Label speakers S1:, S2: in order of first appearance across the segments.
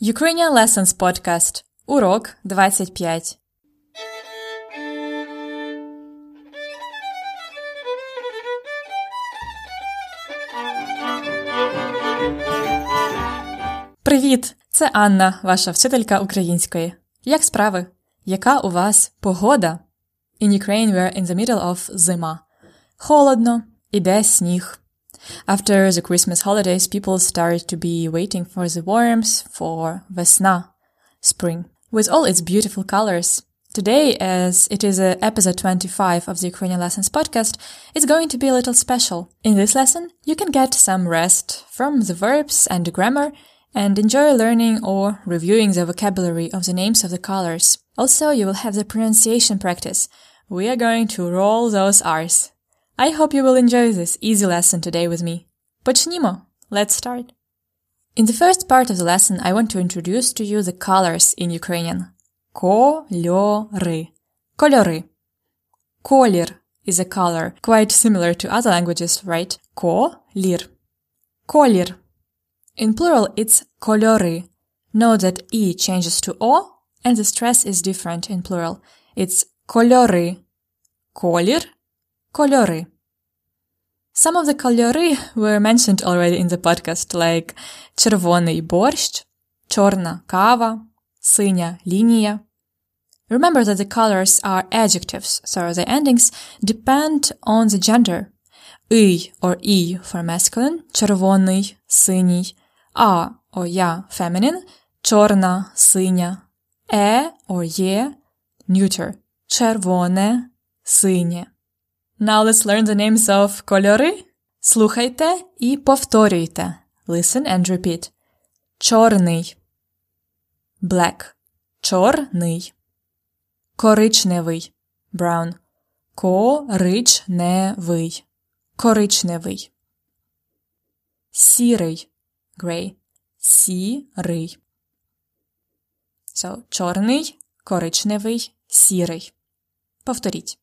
S1: Ukrainian Lessons Podcast. Урок 25. Привіт! Це Анна, ваша вчителька української. Як справи? Яка у вас погода? In Ukraine we're in the middle of зима. Холодно, іде сніг. After the Christmas holidays, people started to be waiting for the warmth, for Vesna, spring, with all its beautiful colors. Today, as it is uh, episode 25 of the Ukrainian Lessons podcast, it's going to be a little special. In this lesson, you can get some rest from the verbs and the grammar and enjoy learning or reviewing the vocabulary of the names of the colors. Also, you will have the pronunciation practice. We are going to roll those R's. I hope you will enjoy this easy lesson today with me. Почнімо! Let's start! In the first part of the lesson, I want to introduce to you the colors in Ukrainian. Кольори. Кольори. Колір is a color, quite similar to other languages, right? Колір. Колір. In plural, it's кольори. Note that E changes to O, and the stress is different in plural. It's кольори. Колір. Кольори. Some of the кольори were mentioned already in the podcast, like червоний борщ, чорна кава, синя лінія. Remember that the colors are adjectives, so the endings depend on the gender. И or і for masculine, червоний, синій, а or я feminine, чорна, синя, е or є neuter, червоне, синє. Now let's learn the names of кольори. Слухайте і повторюйте. Listen and repeat. Чорний. Black. Чорний. Коричневий. Brown. Коричневий. Коричневий. Сірий. Gray. Сірий. So, чорний, коричневий, сірий. Повторіть.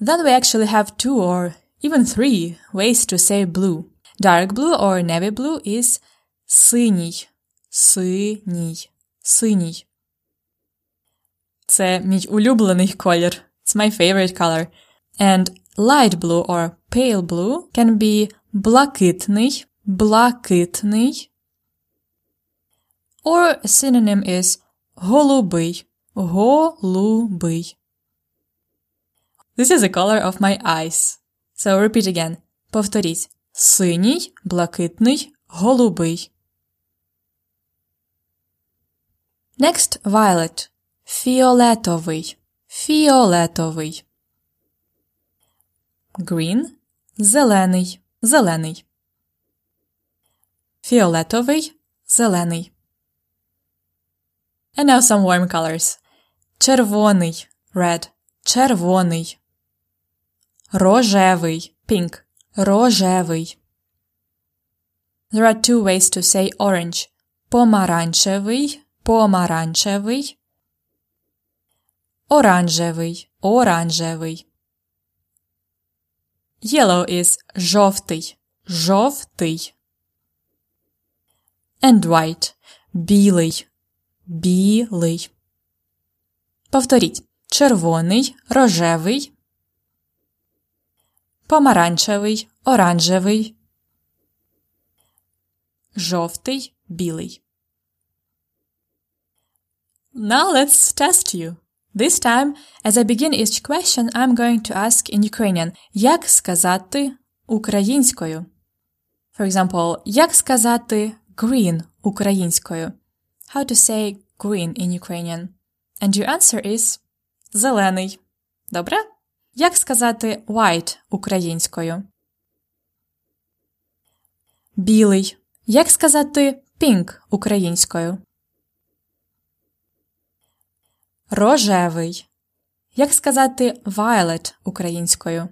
S1: Then we actually have two or even three ways to say blue. Dark blue or navy blue is синій, синій, синій. Це мій улюблений колір. It's my favorite color. And light blue or pale blue can be блакитний, блакитний. Or a synonym is голубий, голубий. This is the color of my eyes. So repeat again. Повторіть. Синій, блакитний, голубий. Next, violet. Фіолетовий. Фіолетовий. Green. Зелений. Зелений. Фіолетовий. Зелений. And now some warm colors. Червоний. Red. Червоний. Рожевий. Pink. Рожевий. There are two ways to say orange. Помаранчевий. Помаранчевий. Оранжевий. Оранжевий. Yellow is жовтий. Жовтий. And white. Білий. Білий. Повторіть. Червоний, рожевий, помаранчевий, оранжевий, жовтий, білий. Now let's test you. This time, as I begin each question, I'm going to ask in Ukrainian як сказати українською. For example, як сказати green українською. How to say green in Ukrainian. And your answer is зелений. Добре? Як сказати white українською? Білий. Як сказати pink українською? Рожевий. Як сказати violet українською?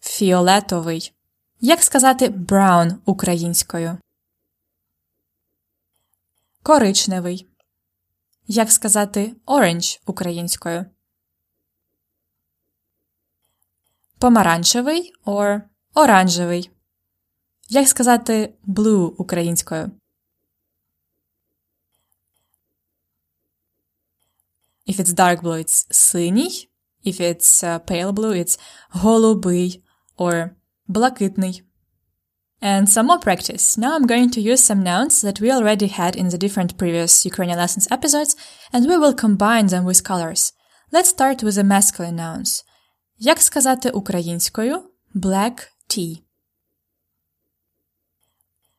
S1: Фіолетовий. Як сказати brown українською? Коричневий. Як сказати orange українською? Помаранчевий or оранжевий Як сказати blue українською? If it's dark blue, it's синій. If it's uh, pale blue, it's голубий or блакитний. And some more practice. Now I'm going to use some nouns that we already had in the different previous Ukrainian lessons episodes, and we will combine them with colors. Let's start with the masculine nouns. Як сказати українською? Black tea.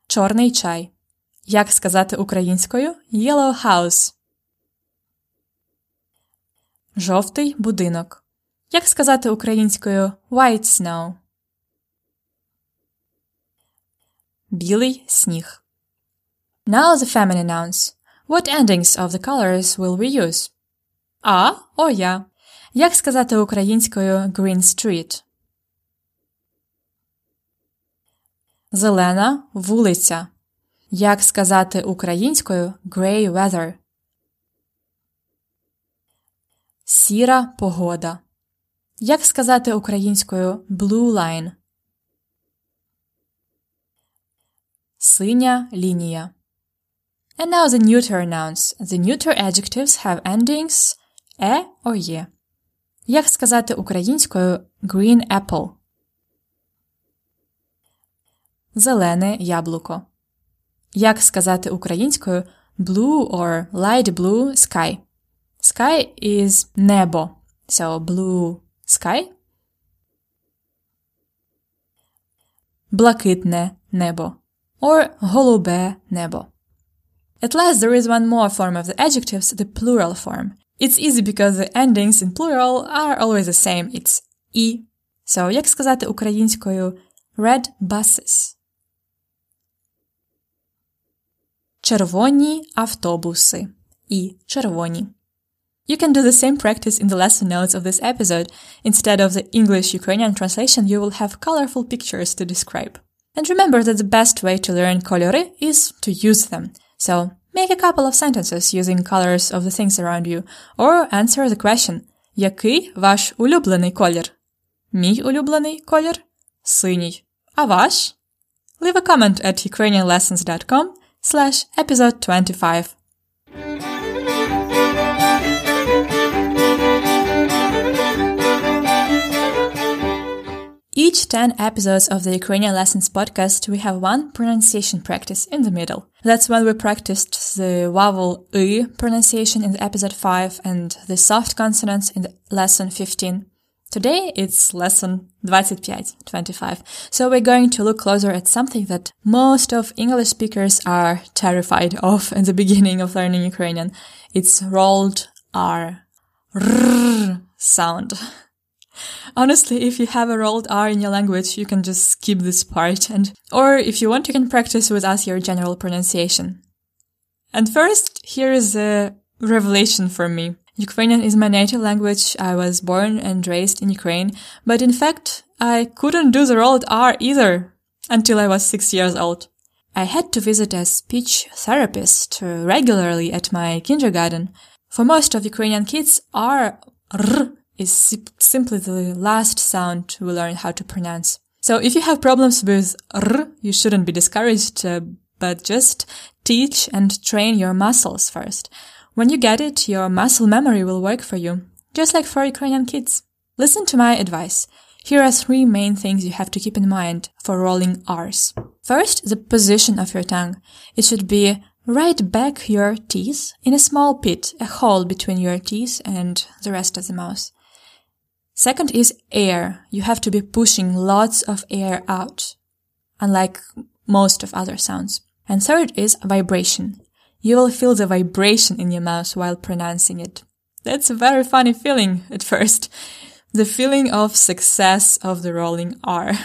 S1: Чорний чай. Як сказати українською? Yellow house. Жовтий будинок. Як сказати українською white snow? Білий сніг. Now the feminine nouns. What endings of the colors will we use? А or я. Як сказати українською green street? Зелена вулиця. Як сказати українською grey weather? Сіра погода. Як сказати українською blue line? Синя лінія. And now the neuter nouns. The neuter adjectives have endings е or є. Як сказати українською green apple? Зелене яблуко. Як сказати українською blue or light blue sky? Sky is небо. So blue sky. Блакитне небо. Or голубе небо. At last, there is one more form of the adjectives, the plural form. It's easy because the endings in plural are always the same. It's і. So, як сказати українською red buses? Червоні автобуси. І червоні. You can do the same practice in the lesson notes of this episode. Instead of the English-Ukrainian translation, you will have colorful pictures to describe. And remember that the best way to learn кольори is to use them. So, make a couple of sentences using colors of the things around you, or answer the question Який ваш улюблений колір? Мій улюблений колір? Синій. А ваш? Leave a comment at ukrainianlessons.com slash episode 25. Each 10 episodes of the Ukrainian Lessons podcast, we have one pronunciation practice in the middle. That's when we practiced the vowel y pronunciation in the episode 5 and the soft consonants in the lesson 15. Today it's lesson 25, 25. So we're going to look closer at something that most of English speakers are terrified of in the beginning of learning Ukrainian. It's rolled R. R sound. Honestly, if you have a rolled R in your language, you can just skip this part and, or if you want, you can practice with us your general pronunciation. And first, here is a revelation for me. Ukrainian is my native language. I was born and raised in Ukraine, but in fact, I couldn't do the rolled R either until I was six years old. I had to visit a speech therapist regularly at my kindergarten. For most of Ukrainian kids, R, R is simply the last sound we learn how to pronounce. So if you have problems with r, you shouldn't be discouraged, uh, but just teach and train your muscles first. When you get it, your muscle memory will work for you, just like for Ukrainian kids. Listen to my advice. Here are three main things you have to keep in mind for rolling R's. First, the position of your tongue. It should be right back your teeth in a small pit, a hole between your teeth and the rest of the mouth. Second is air. You have to be pushing lots of air out, unlike most of other sounds. And third is vibration. You will feel the vibration in your mouth while pronouncing it. That's a very funny feeling at first. The feeling of success of the rolling R.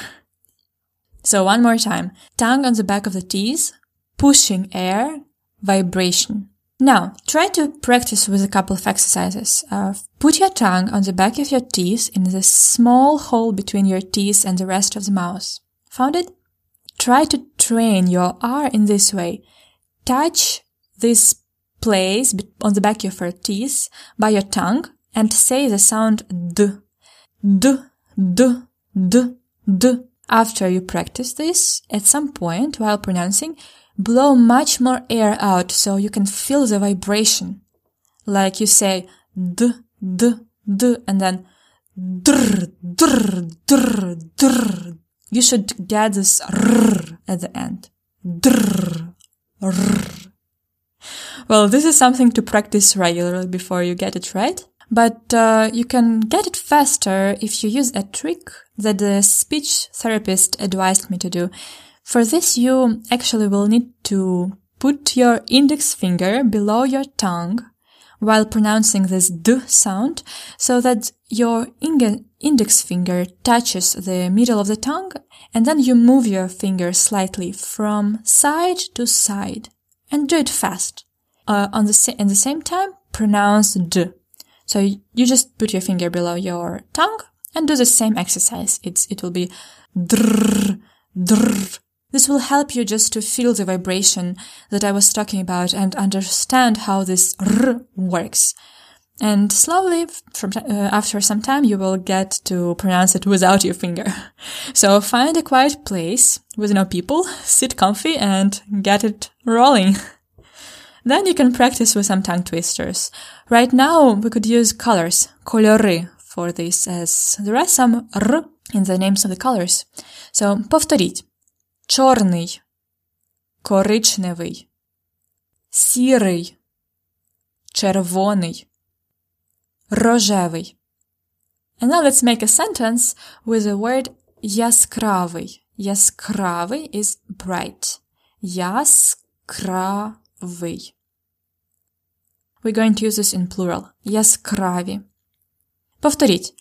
S1: So one more time. Tongue on the back of the teeth, pushing air, vibration. Now, try to practice with a couple of exercises. Uh, put your tongue on the back of your teeth in the small hole between your teeth and the rest of the mouth. Found it? Try to train your R in this way. Touch this place on the back of your teeth by your tongue and say the sound D. D, D, D, D. After you practice this, at some point while pronouncing, blow much more air out so you can feel the vibration. Like you say d, d, d, and then dr, dr, dr, dr. You should get this r at the end. Dr, r. Well, this is something to practice regularly before you get it right. But uh, you can get it faster if you use a trick that the speech therapist advised me to do. For this, you actually will need to put your index finger below your tongue while pronouncing this d sound so that your index finger touches the middle of the tongue and then you move your finger slightly from side to side and do it fast. Uh, on the sa- the same time, pronounce d. So you just put your finger below your tongue and do the same exercise. It's, it will be drrr, drrr. This will help you just to feel the vibration that I was talking about and understand how this r works. And slowly, from uh, after some time, you will get to pronounce it without your finger. So find a quiet place with no people, sit comfy, and get it rolling. Then you can practice with some tongue twisters. Right now, we could use colors, kolory, for this, as there are some r in the names of the colors. So, повторить. Чорний, коричневий, сірий, червоний, рожевий. And now let's make a sentence with the word яскравий. Яскравий is bright. Яскравий. We're going to use this in plural. Яскраві. Повторіть.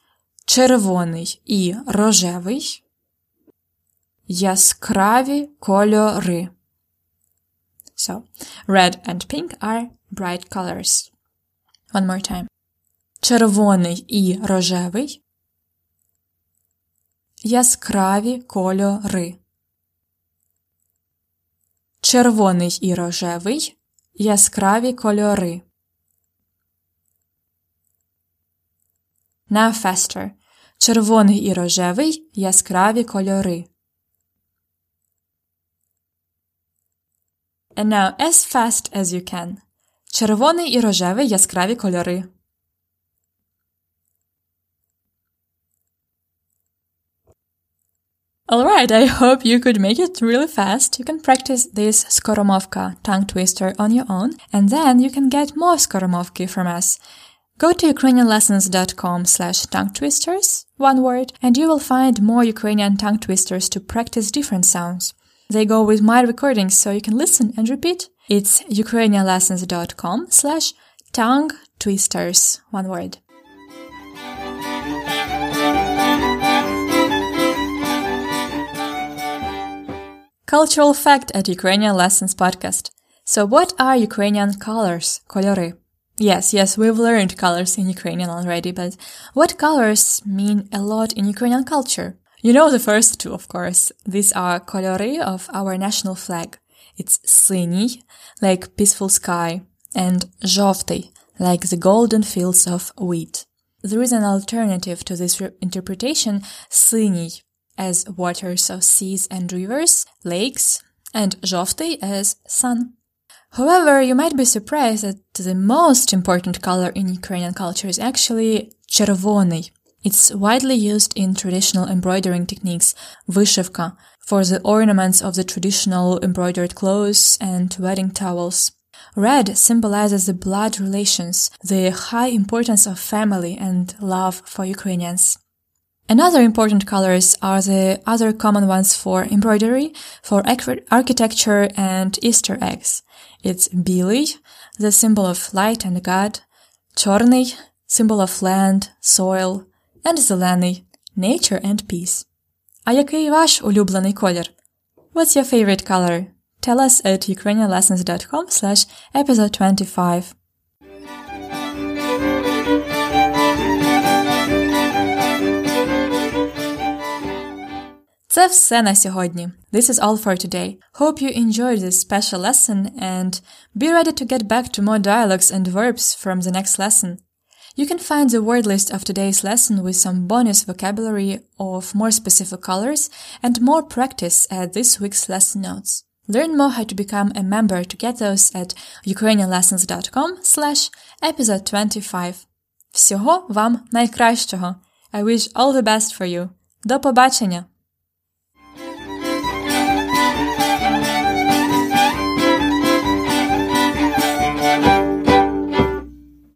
S1: Червоний і рожевий. Яскраві кольори. So, red and pink are bright colors. One more time. Червоний і рожевий. Яскраві кольори червоний і рожевий, яскраві кольори. Now faster. Червоний і рожевий, яскраві кольори. And now as fast as you can. Червоний і рожевий, яскраві кольори. Alright, I hope you could make it really fast. You can practice this skoromovka tongue twister on your own, and then you can get more skoromovki from us. Go to ukrainianlessons.com slash tongue twisters, one word, and you will find more Ukrainian tongue twisters to practice different sounds. They go with my recordings so you can listen and repeat. It's ukrainianlessons.com slash tongue twisters, one word. Cultural fact at Ukrainian Lessons podcast. So what are Ukrainian colors? Kolory. Yes, yes, we've learned colors in Ukrainian already, but what colors mean a lot in Ukrainian culture? You know the first two, of course. These are kolory of our national flag. It's синій, like peaceful sky, and жовтий, like the golden fields of wheat. There is an alternative to this interpretation, синій, as waters of seas and rivers, lakes, and žovtый as sun. However, you might be surprised that the most important color in Ukrainian culture is actually червоний. It's widely used in traditional embroidering techniques, вышивка, for the ornaments of the traditional embroidered clothes and wedding towels. Red symbolizes the blood relations, the high importance of family and love for Ukrainians. Another important colors are the other common ones for embroidery, for architecture and Easter eggs. It's білий, the symbol of light and God, чорний, symbol of land, soil, and зелений, nature and peace. А який ваш улюблений колір? What's your favorite color? Tell us at ukrainianlessons.com slash episode 25. Це все на сьогодні. This is all for today. Hope you enjoyed this special lesson and be ready to get back to more dialogues and verbs from the next lesson. You can find the word list of today's lesson with some bonus vocabulary of more specific colors and more practice at this week's lesson notes. Learn more how to become a member to get those at ukrainianlessons.com slash episode 25. Всього вам найкращого! I wish all the best for you. До побачення!